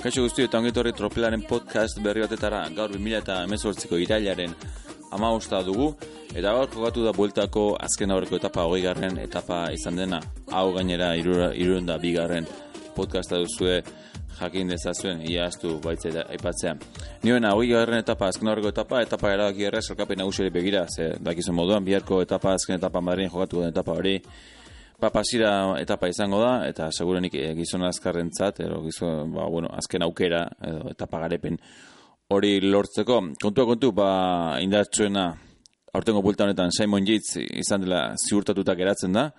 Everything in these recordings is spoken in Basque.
Kaixo guzti eta ongetorri tropelaren podcast berri batetara gaur 2000 eta emezortziko irailaren amaosta dugu eta gaur jogatu da bueltako azken aurreko etapa hogei garren etapa izan dena hau gainera iruen da bigarren podcasta duzue jakin dezazuen iaztu baitze aipatzea. Nioena hogei garren etapa azken aurreko etapa etapa erabaki errez elkapen nagusere begira ze dakizun moduan biharko etapa azken etapa Madrid jogatu den etapa hori Ba, pasira etapa izango da, eta segurenik e, gizon azkarrentzat, edo gizon, ba, bueno, azken aukera, edo etapa garepen hori lortzeko. Kontua kontu, ba, indartsuena, aurtengo bulta honetan, Simon Yates izan dela ziurtatuta geratzen da,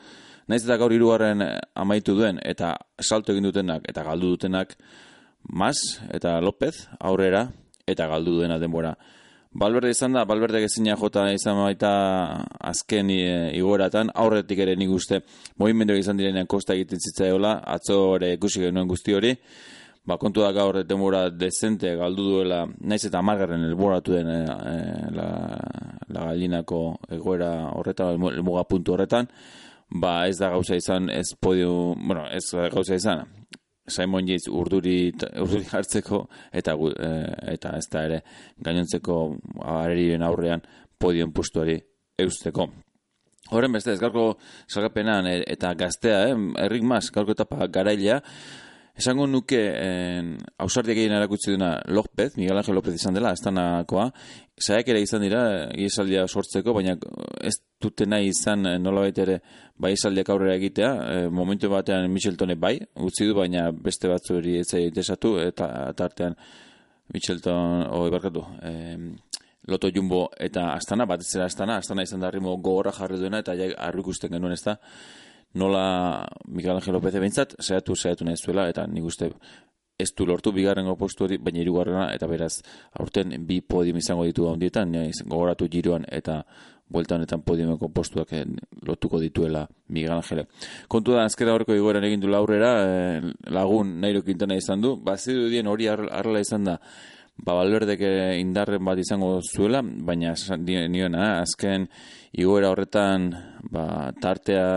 naiz eta gaur irugarren amaitu duen, eta salto egin dutenak, eta galdu dutenak, Mas eta López aurrera, eta galdu duena denbora. Balberde izan da, Balberde gezina jota izan baita azken e, igoratan, aurretik ere nik uste movimendu izan direnean kosta egiten zitzaiola, atzo ere ikusi genuen guzti hori, ba, kontu da gaur demora dezente galdu duela, naiz eta margarren elboratu den e, la, la galinako egoera horretan, muga puntu horretan, ba ez da gauza izan, ez podio, bueno, ez gauza izan, Simon Yates urduri, urduri hartzeko eta e, eta ez da ere gainontzeko areriren aurrean podion pustuari eusteko. Horren beste, ez gaurko salgapenan e, eta gaztea, eh, errik maz, gaurko etapa garailea, esango nuke hausardiak egin erakutsi duna López, Miguel Ángel López izan dela, ez Zaiak ere izan dira, gizaldia sortzeko, baina ez dute nahi izan eh, nola ere bai izaldiak aurrera egitea. E, momentu batean Micheltone bai, utzi du, baina beste batzu hori etzai desatu, eta tartean Michelton, oi barkatu, e, Loto Jumbo eta Astana, bat ez Astana, Astana izan da rimo gogorra jarri duena, eta ja ikusten genuen ez da, nola Miguel Angel López ebintzat, zehatu, zehatu nahi zuela, eta nik uste ez du lortu bigarrengo postu hori, baina irugarrena, eta beraz, aurten bi podium izango ditu handietan, gogoratu giroan eta buelta honetan podiumeko postuak eh, lotuko dituela Miguel Angele. Kontu da, azkera horreko igoeran egin du laurrera, eh, lagun nairo kintana izan du, bazidu dien hori arrela izan da, ba, balberdek indarren bat izango zuela, baina nioena, azken igoera horretan, ba, tartea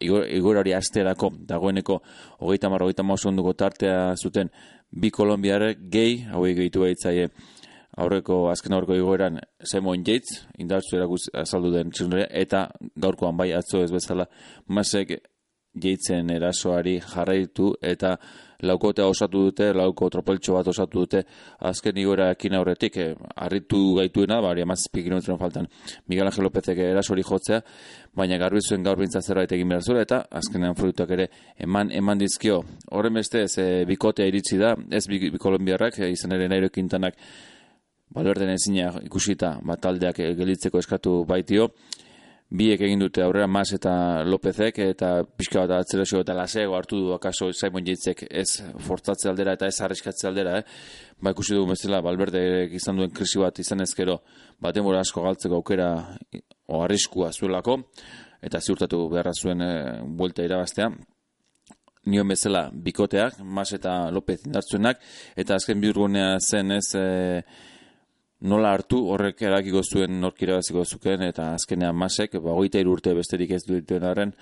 igor hori asterako dagoeneko hogeita marra, hogeita onduko tartea zuten bi kolombiare gehi, hauei gehitu behitzaie aurreko azken aurreko igoeran Simon Yates, indartzu erakuz azaldu den txirundaria, eta gaurkoan bai atzo ez bezala, masek Yatesen erasoari jarraitu eta laukotea osatu dute, lauko tropeltxo bat osatu dute, azken igora ekin aurretik, eh, arritu gaituena, bari amazizpi kilometron faltan, Miguel Angel Lópezek erasori jotzea, baina garbi zuen gaur bintza zerbait egin behar zuela, eta azkenean fruituak ere eman, eman dizkio. Horren beste, ez e, bikotea iritsi da, ez bi, bi kolombiarrak, e, izan ere nairo ekintanak, balberden ezina ikusita, bat taldeak gelitzeko eskatu baitio, biek egin dute aurrera Mas eta Lopezek eta pixka bat atzerazio eta lasego hartu du akaso Simon Jaitzek ez fortzatze aldera eta ez arriskatze aldera, eh? Ba ikusi dugu bezala Balberde izan duen krisi bat izan ezkero baten bora asko galtzeko aukera o arriskua zuelako eta ziurtatu beharra zuen e, buelta irabaztea. Nion bezala bikoteak, Mas eta Lopez indartzuenak eta azken biurgunea zen ez... E, nola hartu horrek erakiko zuen nork irabaziko zuken eta azkenean masek, ba, goita urte besterik ez dituen arren,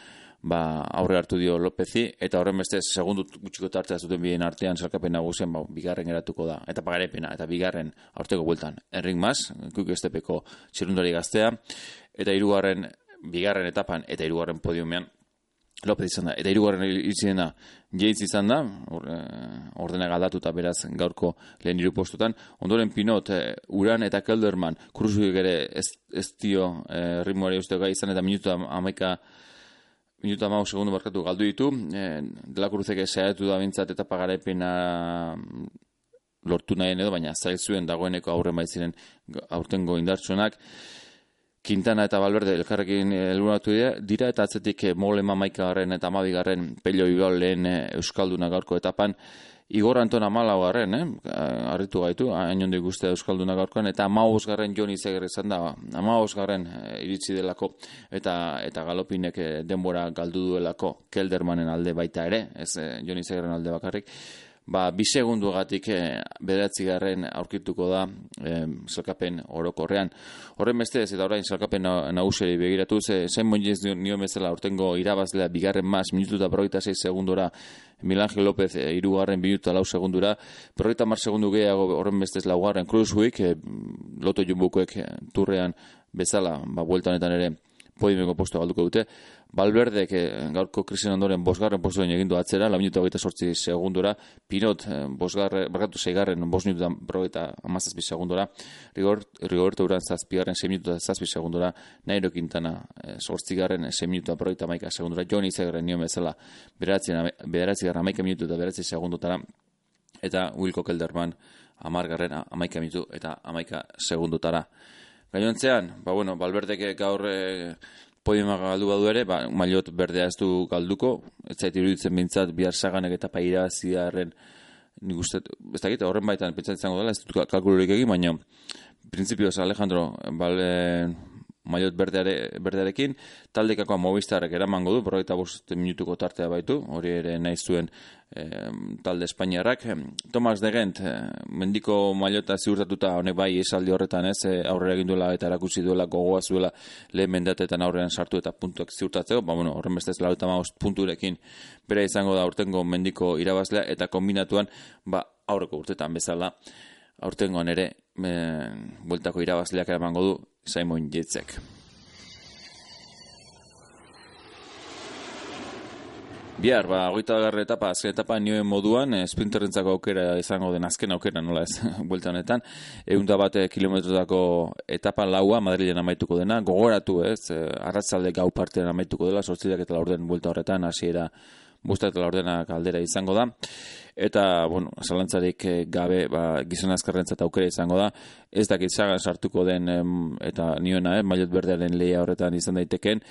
ba, aurre hartu dio Lopezi, eta horren beste segundu gutxiko tartea zuten bien artean salkapen nagusen, ba, bigarren eratuko da, eta pagarepena, eta bigarren aurteko bueltan, erring mas, kuk estepeko txirundari gaztea, eta hirugarren bigarren etapan, eta hirugarren podiumean, Lopez izan da, eta irugarren izan da, jeitz izan da, eh, ordena galdatu beraz gaurko lehen iru postutan, ondoren Pinot, eh, Uran eta Kelderman, kruzuik ere ez, ez dio e, ritmoari uste gai izan, eta minuta amaika, minuta amau segundu barkatu galdu ditu, e, dela kruzek esaiatu da bintzat eta pagarepena mm, lortu nahi edo, baina zail zuen dagoeneko aurren baitziren aurtengo indartsuenak, Quintana eta Valverde elkarrekin helburatu dira, dira eta atzetik eh, Molema maikagarren eta amabigarren pelio ibal lehen eh, Euskalduna gaurko etapan, Igor Antona Malau garren, eh? arritu gaitu, hain hondi guztia Euskalduna gaurkoan, eta amaus garren Joni Zeger izan da, amaus garren eh, iritsi delako, eta eta galopinek denbora galdu duelako Keldermanen alde baita ere, ez Joni Zegerren alde bakarrik, ba, bi segundu gatik e, bederatzi garren aurkituko da e, zelkapen orokorrean. Horren beste ez, eta orain zelkapen naguseri begiratu, ze, zen moinez nio bezala urtengo irabazlea bigarren maz, minutu eta berroita zei segundura, Milangel López e, irugarren minutu lau segundura, berroita mar segundu gehiago horren bestez laugarren Cruzwick, e, loto jumbukoek e, turrean bezala, ba, buelta honetan ere, podiumeko posto galduko dute. Balberdek eh, gaurko krisen ondoren bosgarren postoen egin du atzera, la minutu gaita sortzi segundura, Pinot eh, bosgarre, barkatu zeigarren bos minutu da amazazpi segundura, Rigorto uran zazpigarren sei minutu da zazpi segundura, Nairo Quintana eh, sortzigarren sei minutu da maika segundura, Joni Zegarren nio bezala bederatzi garra maika minutu da bederatzi segundutara, eta Wilco Kelderman amargarren amaika minutu eta amaika segundutara. Gainontzean, ba bueno, Balberdek gaur e, podiuma galdu badu ere, ba, mailot berdea ez du galduko, ez zait iruditzen bintzat bihar saganek eta paira zidarren nik uste, ez dakit, horren baitan pentsatzen zango dela, ez dut kalkulurik egin, baina prinsipioz Alejandro, bale, maiot berdeare, berdearekin, taldekako mobistarrek eramango du, berroita bost minutuko tartea baitu, hori ere nahi zuen talde Espainiarrak. Tomas de Gent, eh, mendiko maiota ziurtatuta, honek bai esaldi horretan ez, eh, aurrera egin duela eta erakusi duela gogoa zuela lehen mendatetan aurrean sartu eta puntuak ziurtatzeko, ba, bueno, horren bestez lau eta punturekin bere izango da urtengo mendiko irabazlea eta kombinatuan, ba, aurreko urtetan bezala, aurtengoan ere, bueltako irabazleak eramango du, Simon Jetzek. Bihar, ba, goita garra etapa, azken etapa nioen moduan, e, sprinterrentzako aukera izango den azken aukera, nola ez, buelta honetan, egun da bate kilometrotako etapa laua, Madrilen amaituko dena, gogoratu ez, e, arratzalde gau partean amaituko dela, sortzidak eta laurden buelta horretan, hasiera busta eta laurdenak aldera izango da eta, bueno, zalantzarik eh, gabe, ba, gizon azkarrentzat aukera izango da, ez dakit zagan sartuko den, eta niona, eh, maiot berdearen lehia horretan izan daiteken,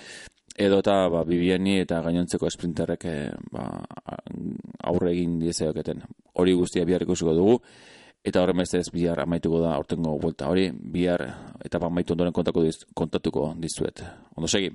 edo eta, ba, bibieni eta gainontzeko esprinterrek, eh, ba, aurre egin diezeoketen. Hori guztia bihar ikusiko dugu, eta horren beste ez bihar amaituko da aurtengo vuelta hori, bihar eta amaitu ondoren kontatuko dizuet. Ondo segi.